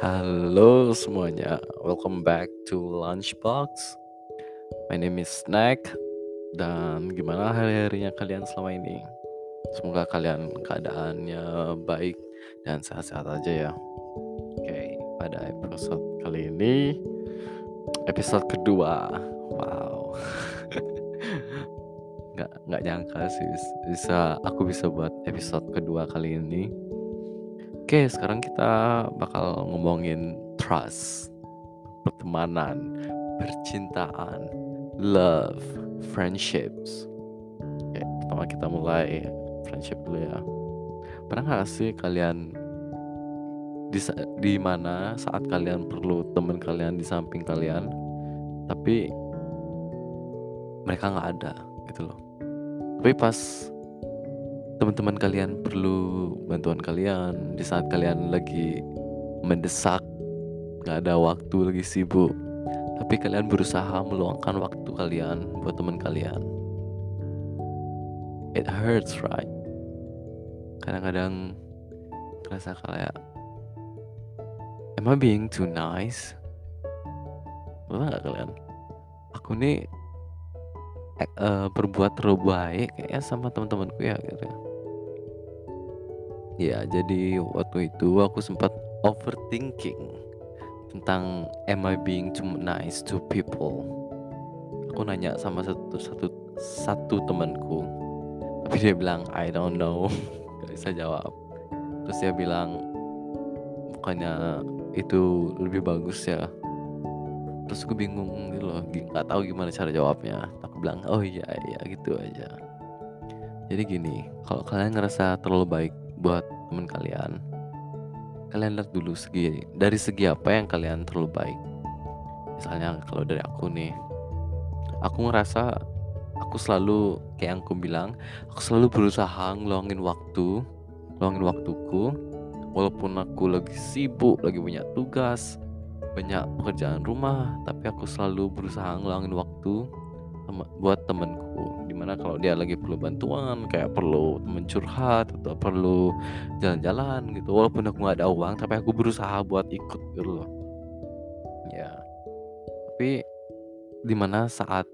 Halo semuanya, welcome back to Lunchbox. My name is Snack dan gimana hari-harinya kalian selama ini? Semoga kalian keadaannya baik dan sehat-sehat aja ya. Oke, pada episode kali ini episode kedua. Wow. nggak nggak nyangka sih bisa aku bisa buat episode kedua kali ini. Oke, sekarang kita bakal ngomongin trust, pertemanan, percintaan, love, friendships. Oke, pertama kita mulai friendship dulu ya. Pernah nggak sih kalian di, di mana saat kalian perlu teman kalian di samping kalian, tapi mereka nggak ada gitu loh. Tapi pas teman-teman kalian perlu bantuan kalian di saat kalian lagi mendesak, nggak ada waktu lagi sibuk, tapi kalian berusaha meluangkan waktu kalian buat teman kalian. It hurts, right? Kadang-kadang ngerasa kayak, am I being too nice? Pernah nggak kalian? Aku nih uh, berbuat terlalu baik kayaknya sama teman-temanku ya gitu ya. Jadi waktu itu aku sempat overthinking tentang am I being too nice to people. Aku nanya sama satu satu satu temanku, tapi dia bilang I don't know, gak bisa jawab. Terus dia bilang bukannya itu lebih bagus ya. Terus aku bingung gitu loh, nggak tahu gimana cara jawabnya. Aku bilang oh iya iya gitu aja. Jadi gini, kalau kalian ngerasa terlalu baik buat teman kalian. Kalian lihat dulu segi dari segi apa yang kalian terlalu baik. Misalnya kalau dari aku nih aku ngerasa aku selalu kayak yang aku bilang aku selalu berusaha ngeluangin waktu ngeluangin waktuku. Walaupun aku lagi sibuk lagi banyak tugas banyak pekerjaan rumah tapi aku selalu berusaha ngeluangin waktu buat temenku. Di mana kalau dia lagi perlu bantuan kayak perlu temen curhat atau perlu jalan-jalan gitu. Walaupun aku nggak ada uang tapi aku berusaha buat ikut gitu loh. Ya. Tapi di mana saat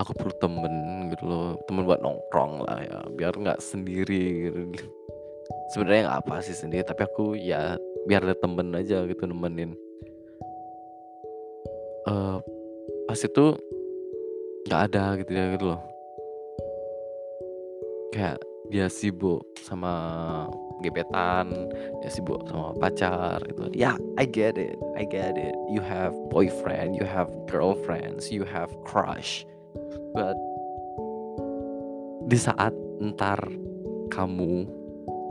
aku perlu temen gitu loh temen buat nongkrong lah ya biar nggak sendiri gitu. Sebenarnya nggak apa sih sendiri tapi aku ya biar ada temen aja gitu nemenin. Uh, pas itu nggak ada gitu ya gitu loh. Kayak dia sibuk sama gebetan dia sibuk sama pacar gitu. Ya yeah, I get it I get it. You have boyfriend you have girlfriends you have crush. But di saat ntar kamu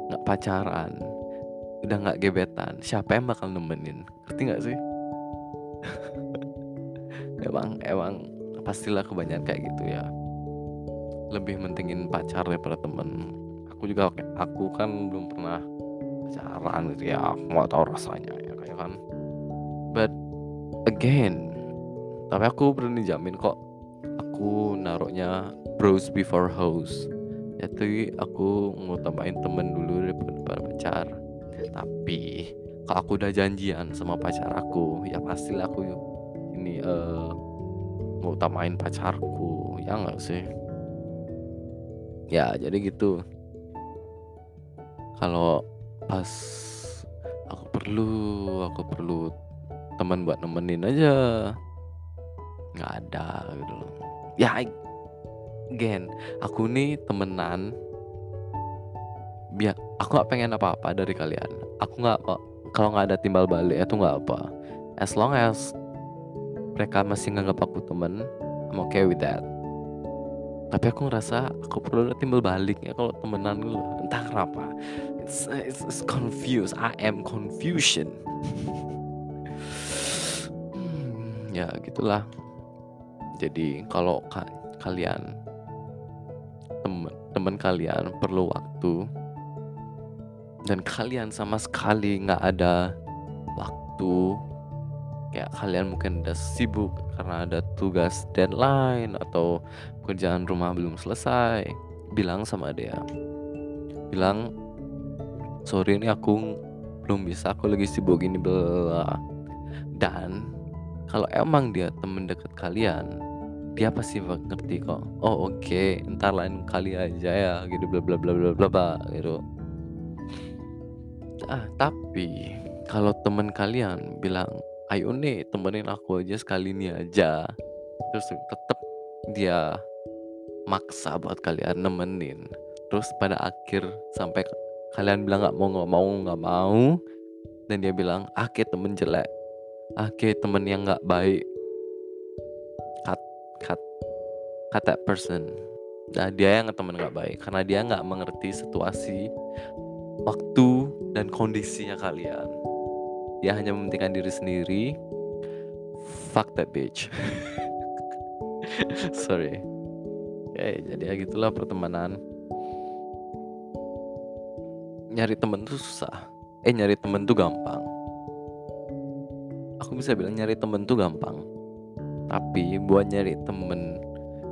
nggak pacaran udah nggak gebetan siapa yang bakal nemenin? Ngerti nggak sih? Emang emang pastilah kebanyakan kayak gitu ya. Lebih mentingin pacar daripada temen. Aku juga aku kan belum pernah pacaran gitu ya. Aku nggak tahu rasanya ya kayak kan. But again tapi aku berani jamin kok aku naruhnya bros before hoes. Jadi aku ngutamain temen dulu daripada pacar. Tapi kalau aku udah janjian sama pacar aku ya pastilah aku ini uh, ngutamain pacarku ya nggak sih? Ya jadi gitu. Kalau pas aku perlu aku perlu teman buat nemenin aja. Nggak ada gitu loh. Ya again aku nih temenan. Biar aku nggak pengen apa-apa dari kalian. Aku nggak kalau nggak ada timbal balik itu nggak apa. As long as mereka masih nganggap aku temen I'm okay with that. Tapi aku ngerasa aku perlu timbal balik ya kalau temenan lu entah kenapa. It's, it's, it's confused. I am confusion. Hmm, ya gitulah. Jadi kalau ka kalian temen temen kalian perlu waktu dan kalian sama sekali nggak ada waktu kayak kalian mungkin udah sibuk karena ada tugas deadline atau pekerjaan rumah belum selesai bilang sama dia. Bilang sorry ini aku belum bisa aku lagi sibuk gini bla dan kalau emang dia temen deket kalian dia pasti ngerti kok oh oke okay, ntar lain kali aja ya gitu bla bla bla bla bla bla gitu. Ah tapi kalau temen kalian bilang ayo nih temenin aku aja sekali ini aja. Terus tetap dia maksa buat kalian nemenin. Terus pada akhir sampai kalian bilang nggak mau nggak mau nggak mau dan dia bilang kayak temen jelek. Kayak temen yang nggak baik. Cut cut cut that person. Nah dia yang temen nggak baik karena dia nggak mengerti situasi waktu dan kondisinya kalian dia hanya mementingkan diri sendiri. Fuck that bitch. Sorry. Oke, jadi ya gitulah pertemanan. Nyari temen tuh susah. Eh nyari temen tuh gampang. Aku bisa bilang nyari temen tuh gampang. Tapi buat nyari temen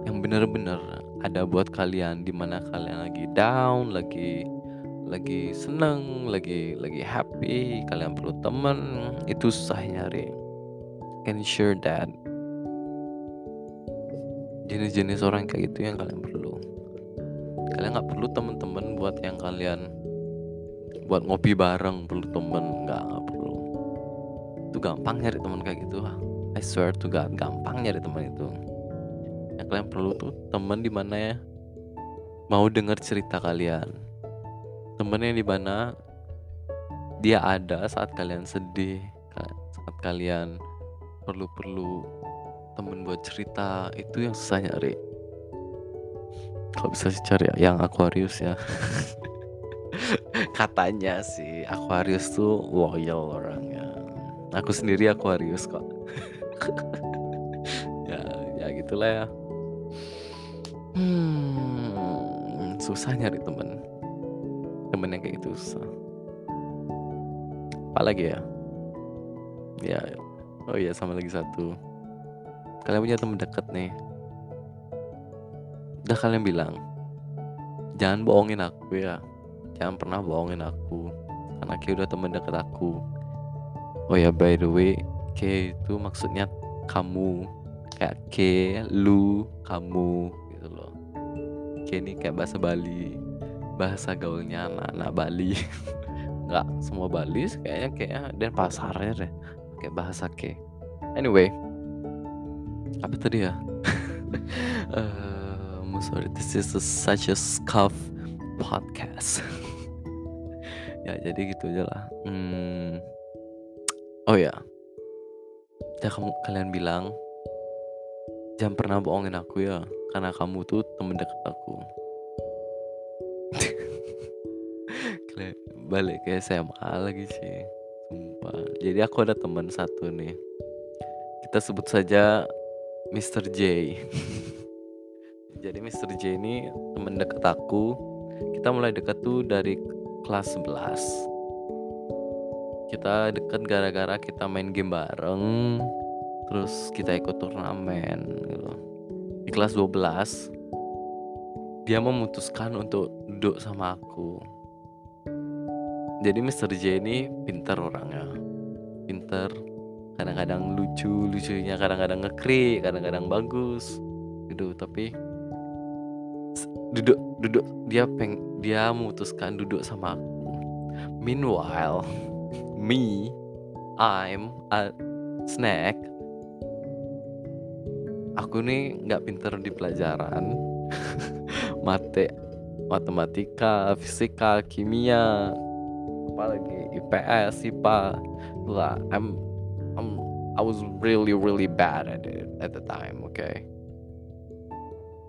yang bener-bener ada buat kalian di mana kalian lagi down lagi lagi seneng lagi lagi happy kalian perlu temen itu susah nyari. Can sure that jenis-jenis orang kayak gitu yang kalian perlu. Kalian nggak perlu temen-temen buat yang kalian buat ngopi bareng perlu temen nggak nggak perlu. Itu gampang nyari temen kayak gitu I swear to God gampang nyari temen itu. Yang kalian perlu tuh temen di mana ya? Mau denger cerita kalian temen yang di mana dia ada saat kalian sedih saat kalian perlu-perlu temen buat cerita itu yang susah nyari kalau bisa sih cari yang Aquarius ya Katanya sih Aquarius tuh loyal orangnya. Aku sendiri Aquarius kok. ya, ya gitulah ya. Hmm, susah nyari temen. Temen yang kayak gitu susah. Apalagi ya? Ya, oh iya sama lagi satu. Kalian punya temen deket nih. Udah kalian bilang, jangan bohongin aku ya jangan pernah bohongin aku karena K udah temen deket aku oh ya by the way K itu maksudnya kamu kayak K lu kamu gitu loh K ini kayak bahasa Bali bahasa gaulnya anak-anak Bali. Nggak semua Bali kayaknya kayaknya. Dan pasarnya deh kayak bahasa K. Anyway apa tadi ya? Uh, sorry this is a, such a scuff podcast. Ya jadi gitu aja lah. Hmm. oh ya. Ya kamu kalian bilang jangan pernah bohongin aku ya. Karena kamu tuh temen dekat aku balik ke SMA lagi sih sumpah. Jadi aku ada teman satu nih. Kita sebut saja Mr. J. Jadi Mr. J ini temen dekat aku. Kita mulai dekat tuh dari kelas 11 kita deket gara-gara kita main game bareng terus kita ikut turnamen gitu. Di kelas 12 dia memutuskan untuk duduk sama aku jadi Mr. J ini pinter orangnya. Pinter kadang-kadang lucu lucunya kadang-kadang ngekrik kadang-kadang bagus. Gitu tapi duduk duduk dia peng dia memutuskan duduk sama aku. Meanwhile me I'm a snack. Aku nih nggak pinter di pelajaran. Mate matematika fisika kimia apalagi IPS IPA lah I'm I'm I was really really bad at it at the time okay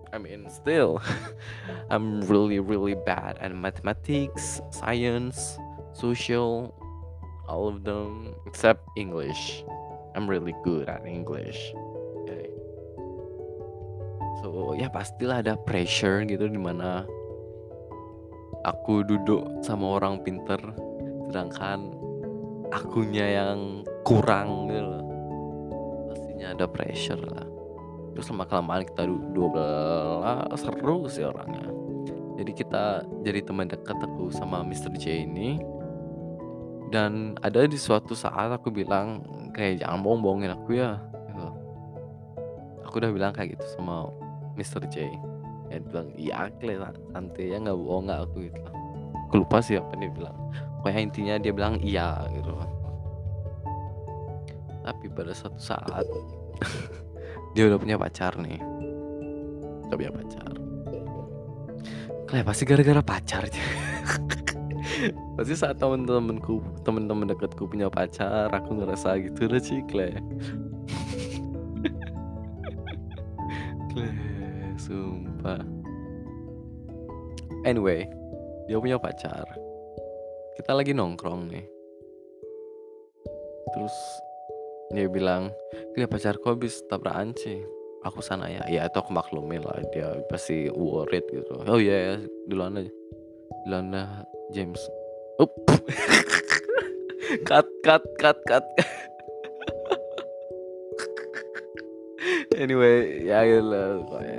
I mean, still, I'm really, really bad at mathematics, science, social, all of them except English. I'm really good at English. Okay. So ya pastilah ada pressure gitu di mana aku duduk sama orang pinter, sedangkan akunya yang kurang gitu. Pastinya ada pressure lah terus lama kelamaan kita dua belas seru sih orangnya jadi kita jadi teman dekat aku sama Mr. J ini Dan ada di suatu saat aku bilang kayak jangan bohong-bohongin aku ya gitu. Aku udah bilang kayak gitu sama Mr. J. Dia bilang, "Iya, Kle, santai ya nggak bohong nggak aku," gitu. Aku lupa sih apa dia bilang. Pokoknya intinya dia bilang iya gitu. Tapi pada suatu saat dia udah punya pacar nih. Udah punya pacar. Kle, pasti gara-gara pacar aja. Pasti saat temen-temenku, temen-temen dekatku punya pacar, aku ngerasa gitu loh sih, Kle. Kle, sumpah. Anyway, dia punya pacar. Kita lagi nongkrong nih. Terus dia bilang, "Kle, pacarku habis tabrakan sih." Aku sana ya. Ya itu aku maklumin lah, dia pasti worried gitu. "Oh iya ya, duluan aja." Duluan James. Up. Cut cut cut cut. Anyway, ya iyalah pokoknya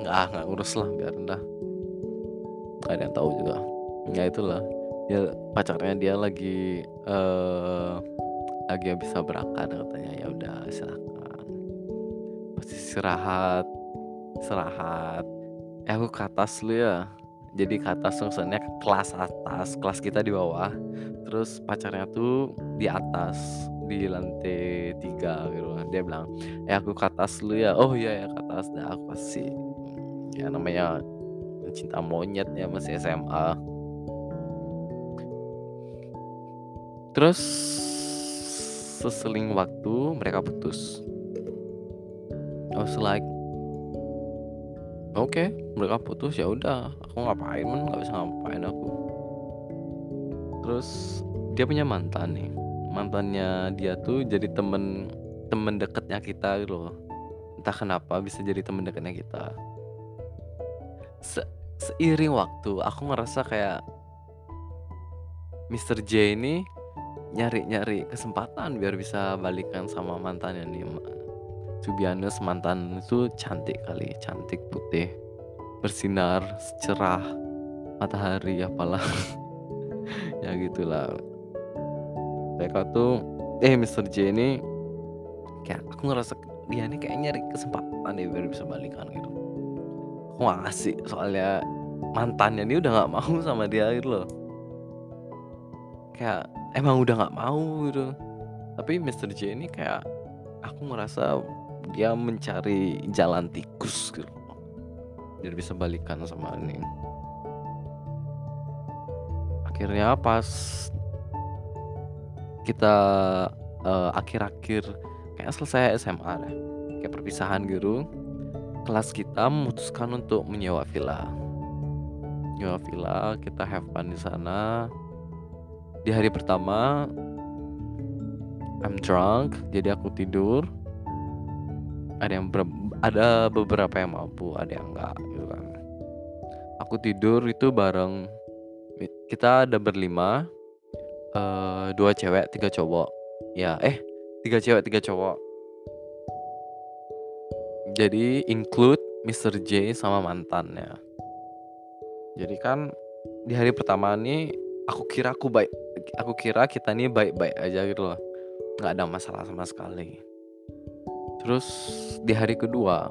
nggak nggak ngurus lah, biarin dah. Nggak ada yang tahu juga. Ya itulah, dia pacarnya dia lagi, eee, lagi habis tabrakan katanya, ya udah silakan. Pas istirahat istirahat, eh aku ke atas dulu ya. Jadi ke atas maksudnya ke kelas atas, kelas kita di bawah, terus pacarnya tuh di atas, di lantai 3 gitu. Dia bilang, "Eh aku ke atas dulu ya." "Oh iya ya ke atas." Dah aku kasih, ya namanya cinta monyet ya masih SMA. Terus seseling waktu mereka putus. I was like Oke, mereka putus ya udah, aku ngapain men, nggak bisa ngapain aku. Terus dia punya mantan nih, mantannya dia tuh jadi temen temen deketnya kita gitu loh. Entah kenapa bisa jadi temen deketnya kita. Se seiring waktu aku ngerasa kayak Mr. J ini nyari-nyari kesempatan biar bisa balikan sama mantannya nih, honest mantan itu cantik kali, cantik, putih, bersinar, cerah, matahari apalah. Ya gitulah. Mereka tuh eh Mr. J ini kayak aku ngerasa dia ini kayak nyari kesempatan deh biar bisa balikan gitu. Aku ngasih soalnya mantannya ini udah nggak mau sama dia gitu loh. Kayak emang udah nggak mau gitu. Tapi Mr. J ini kayak aku ngerasa dia mencari jalan tikus gitu. Biar bisa balikan sama ini. Akhirnya pas kita, eee, akhir-akhir kayaknya selesai SMA deh, kayak perpisahan gitu, kelas kita memutuskan untuk menyewa villa. Nyewa villa, kita have fun di sana. Di hari pertama I'm drunk, jadi aku tidur. Ada yang berem ada beberapa yang mampu, ada yang enggak gitu kan. Aku tidur itu bareng kita ada berlima, eee, 2 cewek, 3 cowok. Ya, eh 3 cewek, 3 cowok. Jadi include Mr. J sama mantannya. Jadi kan di hari pertama nih aku kira aku baik aku kira kita nih baik-baik aja gitu loh, nggak ada masalah sama sekali. Terus di hari kedua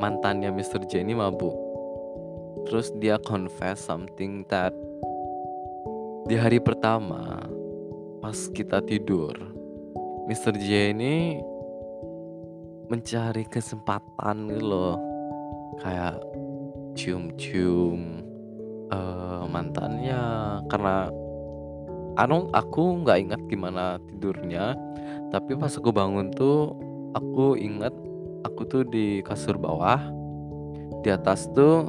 mantannya Mr. J ini mabuk. Terus dia confess something that di hari pertama pas kita tidur, Mr. J ini mencari kesempatan gitu loh, kayak cium-cium, eee, mantannya karena anu aku nggak ingat gimana tidurnya, tapi pas aku bangun tuh aku ingat aku tuh di kasur bawah, di atas tuh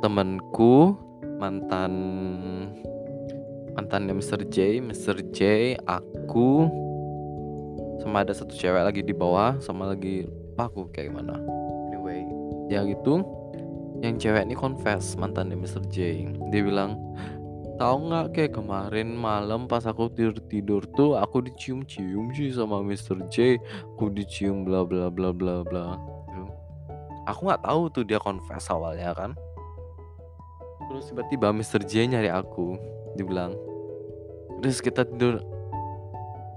temenku, mantan mantannya Mr. J, Mr. J, aku, sama ada satu cewek lagi di bawah, sama lagi lupa aku kayak gimana. Anyway, ya gitu, yang cewek ini confess mantannya Mr. J. Dia bilang, "Tahu nggak kayak kemarin malam pas aku tidur-tidur tuh aku dicium-cium sih sama Mr. J, aku dicium bla bla bla bla bla." Aku nggak tahu tuh dia confess awalnya kan. Terus tiba-tiba Mister J nyari aku, dibilang, "Terus kita tidur"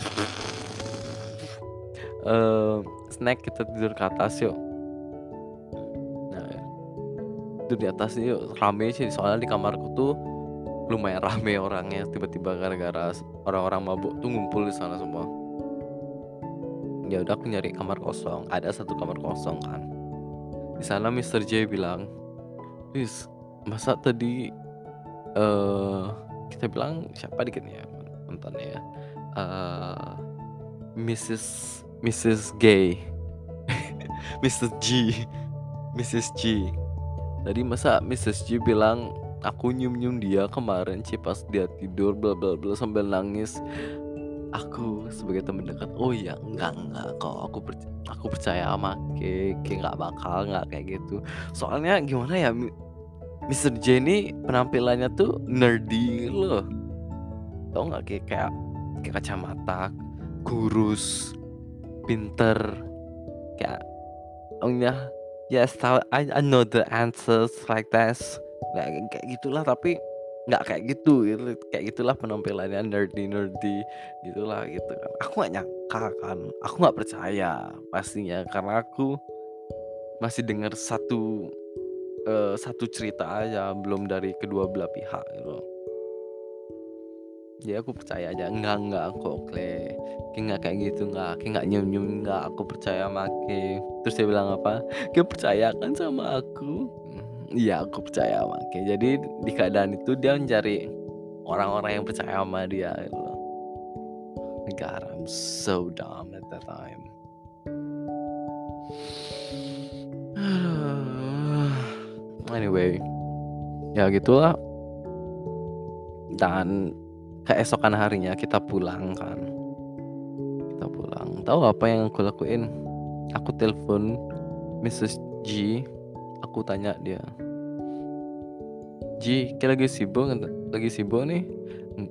eee, "Snack kita tidur ke atas yuk." Tidur di atas yuk, rame sih soalnya di kamarku tuh lumayan rame orangnya, tiba-tiba gara-gara orang-orang mabuk tuh ngumpul di sana semua. Ya udah aku nyari kamar kosong, ada satu kamar kosong kan. Di sana Mister J bilang, "Wis, masa tadi" eee, kita bilang siapa dikit ya mantannya ya, eee, Mrs. Mrs. Gay, Mrs. G, Mrs. G. Tadi masa Mrs. G bilang, "Aku nyium-nyium dia kemarin Ci pas dia tidur bla bla bla," sambil nangis. Aku sebagai teman dekat, "Oh ya, enggak enggak kok, aku perc aku percaya sama Kay nggak bakal nggak kayak gitu." Soalnya gimana ya, Mister J ini penampilannya tuh nerdy loh. Tahu nggak Kay, kayak pakai kacamata, kurus, pinter, kayak oh ya, yes I I know the answers like that. Nah, kayak gitulah tapi nggak kayak gitu gitu, kayak gitulah penampilannya nerdy-nerdy gitulah gitu kan. Aku nggak nyangka kan, aku nggak percaya pastinya karena aku masih dengar satu, eee, satu cerita aja, belum dari kedua belah pihak gitu. Jadi aku percaya aja, "Enggak enggak kok Kay, Kay nggak kayak gitu, nggak, Kay nggak nyium-nyium, nggak, aku percaya sama Kay." Terus dia bilang apa, "Kay percaya kan sama aku?" Mmm, iya aku percaya sama Kay. Jadi di keadaan itu dia mencari orang-orang yang percaya sama dia gitu loh. God, I'm so dumb at that time. Anyway, ya gitulah. Dan keesokan harinya kita pulang kan. Kita pulang, tahu apa yang aku lakuin? Aku telepon Mrs. G, aku tanya dia, "G, Kay lagi sibuk nggak lagi sibuk nih?" "Eng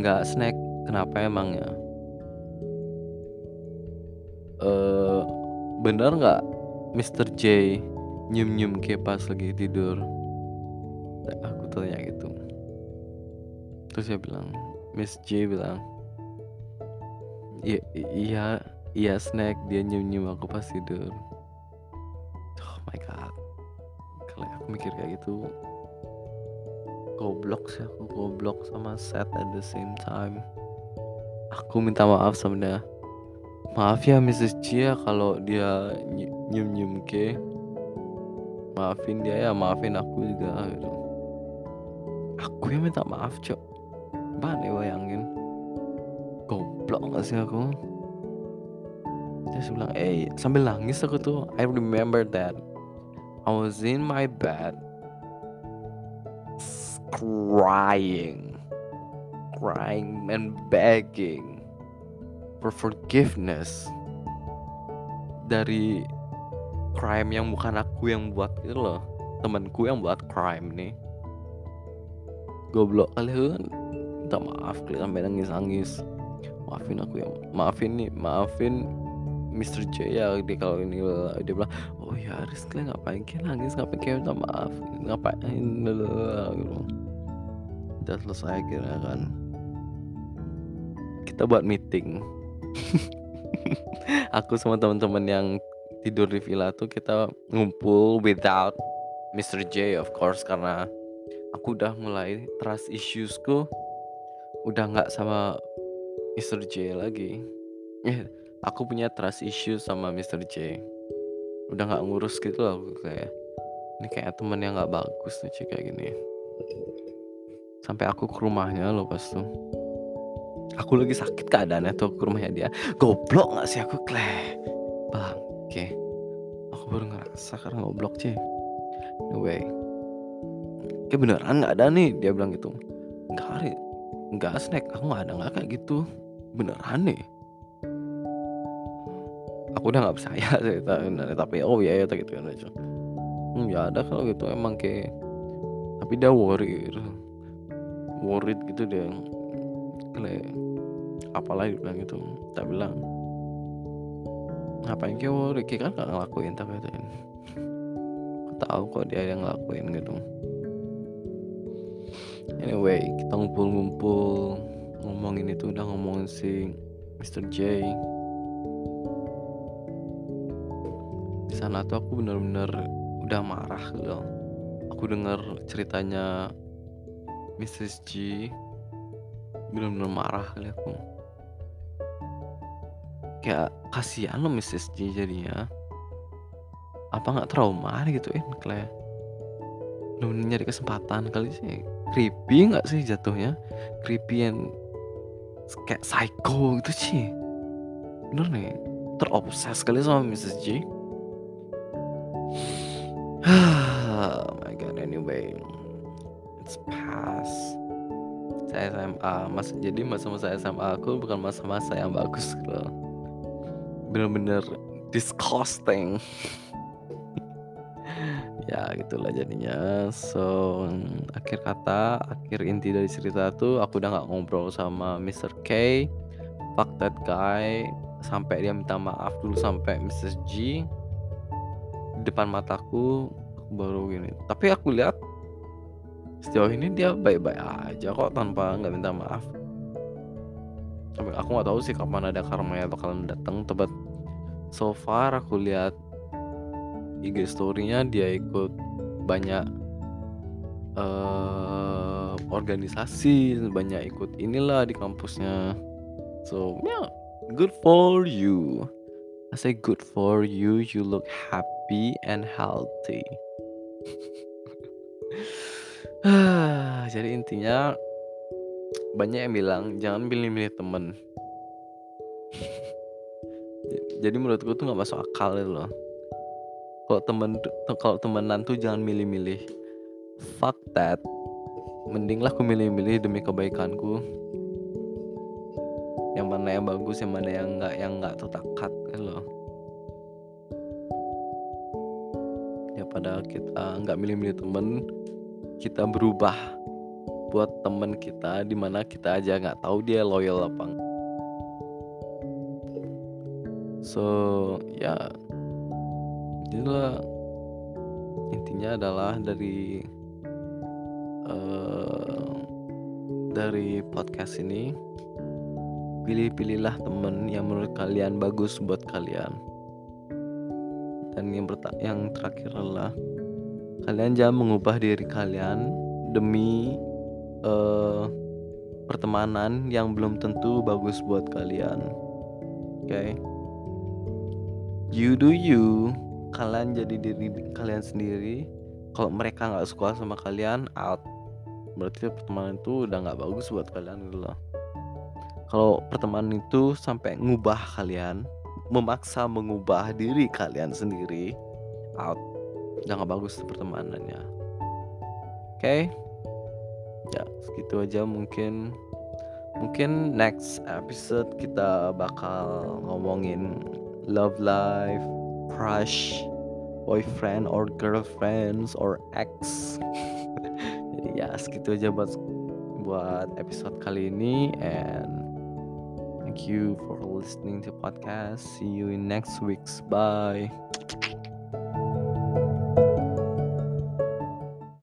enggak Snack, kenapa emangnya?" "Eee, bener nggak Mister J nyium-nyium Kay pas lagi tidur?" Aku tanya gitu. Terus dia bilang, Miss J bilang, "I iya iya Snack, dia nyium-nyium aku pas tidur." Oh my god. Kalau aku mikir kayak gitu goblok sih aku, goblok sama sad at the same time. Aku minta maaf sama dia, "Maaf ya Mrs. J ya kalau dia nyi nyium-nyium Kay. Maafin dia ya, maafin aku juga," gitu. Aku yang minta maaf, Cok. Coba deh bayangin. Goblok nggak sih aku? Terus bilang, "Eh," sambil nangis aku tuh, I remember that I was in my bed crying, crying and begging for forgiveness dari crime yang bukan aku yang buat gitu loh, temenku yang buat crime nih. Goblok kali aku kan minta maaf kali sampai nangis-nangis. "Maafin aku ya, maafin nih, maafin Mister J ya dia kalau ini," dia bilang, "Oh ya Haris Kay ngapain Kay nangis, ngapain Kay minta maaf, ngapain," gitu. Udah selesai akhirnya kan. Kita buat meeting. Aku sama teman-teman yang tidur di villa tuh kita ngumpul without Mister J of course karena aku udah mulai trust issues-ku udah nggak sama Mister J lagi. Eh, aku punya trust issues sama Mister J. Udah nggak ngurus gitu loh aku kayak, "Ini kayak temen yang nggak bagus nih kayak gini." Sampai aku ke rumahnya loh pas tuh. Aku lagi sakit keadaannya tuh ke rumahnya dia. Goblok nggak sih aku, Clay? Bangke. Aku baru ngerasa karena goblok, Ci. Anyway. "Kay beneran nggak ada nih?" Dia bilang gitu. "Enggak enggak Snack, aku nggak ada nggak kayak gitu. Beneran nih." Aku udah nggak percaya sih tapi, "Oh ya ya," gitu kan aja. "Mmm, ya ada kalau gitu emang Kay." Tapi dia worry gitu. Worried gitu dia. Clay, apalah dia bilang gitu. Tak bilang, "Ngapain Kay worry, Kay kan nggak ngelakuin," gituin. Aku tahu kok dia yang ngelakuin gitu. Anyway, kita ngumpul-ngumpul ngomongin itu udah ngomongin si Mr. J. Di sana tuh aku bener-bener udah marah gitu. Aku denger ceritanya Mrs. G bener-bener marah kali aku. Kayak kasihan lo Mrs. G jadinya. Apa nggak trauma digituin kayak bener-bener nyari kesempatan kali sih creepy nggak sih jatuhnya? Creepy and kayak psycho gitu sih. Bener nih terobses kali sama Mrs. G. Oh my god anyway. It's past. Saya SMA mas jadi masa-masa SMA aku bukan masa-masa yang bagus loh. Bener-bener disgusting ya gitulah jadinya so akhir kata akhir inti dari cerita tuh aku udah nggak ngobrol sama Mr. K fuck that guy sampai dia minta maaf dulu sampai Mrs. G di depan mataku aku baru gini tapi aku lihat sejauh ini dia baik-baik aja kok tanpa nggak minta maaf tapi aku nggak tahu sih kapan ada karma ya bakalan datang tepat so far aku lihat IG story-nya dia ikut banyak uh, organisasi, banyak ikut inilah di kampusnya. So, yeah, good for you. I say good for you. You look happy and healthy. Jadi intinya banyak yang bilang jangan pilih-pilih temen. Jadi menurutku tuh nggak masuk akal itu loh kalau temen kalau temenan tuh jangan milih-milih. Fuck that. Mendinglah aku milih-milih demi kebaikanku. Yang mana yang bagus yang mana yang enggak yang enggak tertakat kan loh ya pada kita nggak milih-milih temen kita berubah buat temen kita di mana kita aja nggak tahu dia loyal apa so ya. yeah itulah. Intinya adalah dari uh, dari podcast ini pilih-pilihlah temen yang menurut kalian bagus buat kalian. Dan yang yang terakhir adalah kalian jangan mengubah diri kalian demi uh, pertemanan yang belum tentu bagus buat kalian. Oke? Okay? you do you kalian jadi diri kalian sendiri kalau mereka nggak suka sama kalian out. Berarti pertemanan itu udah nggak bagus buat kalian gitu loh. Kalau pertemanan itu sampai ngubah kalian memaksa mengubah diri kalian sendiri out. Udah nggak bagus pertemanannya. Oke? Okay? ya segitu aja mungkin. Mungkin next episode kita bakal ngomongin love life crush, boyfriend or girlfriends or ex. Jadi ya segitu aja buat buat episode kali ini and thank you for listening to podcast. See you in next week's. Bye.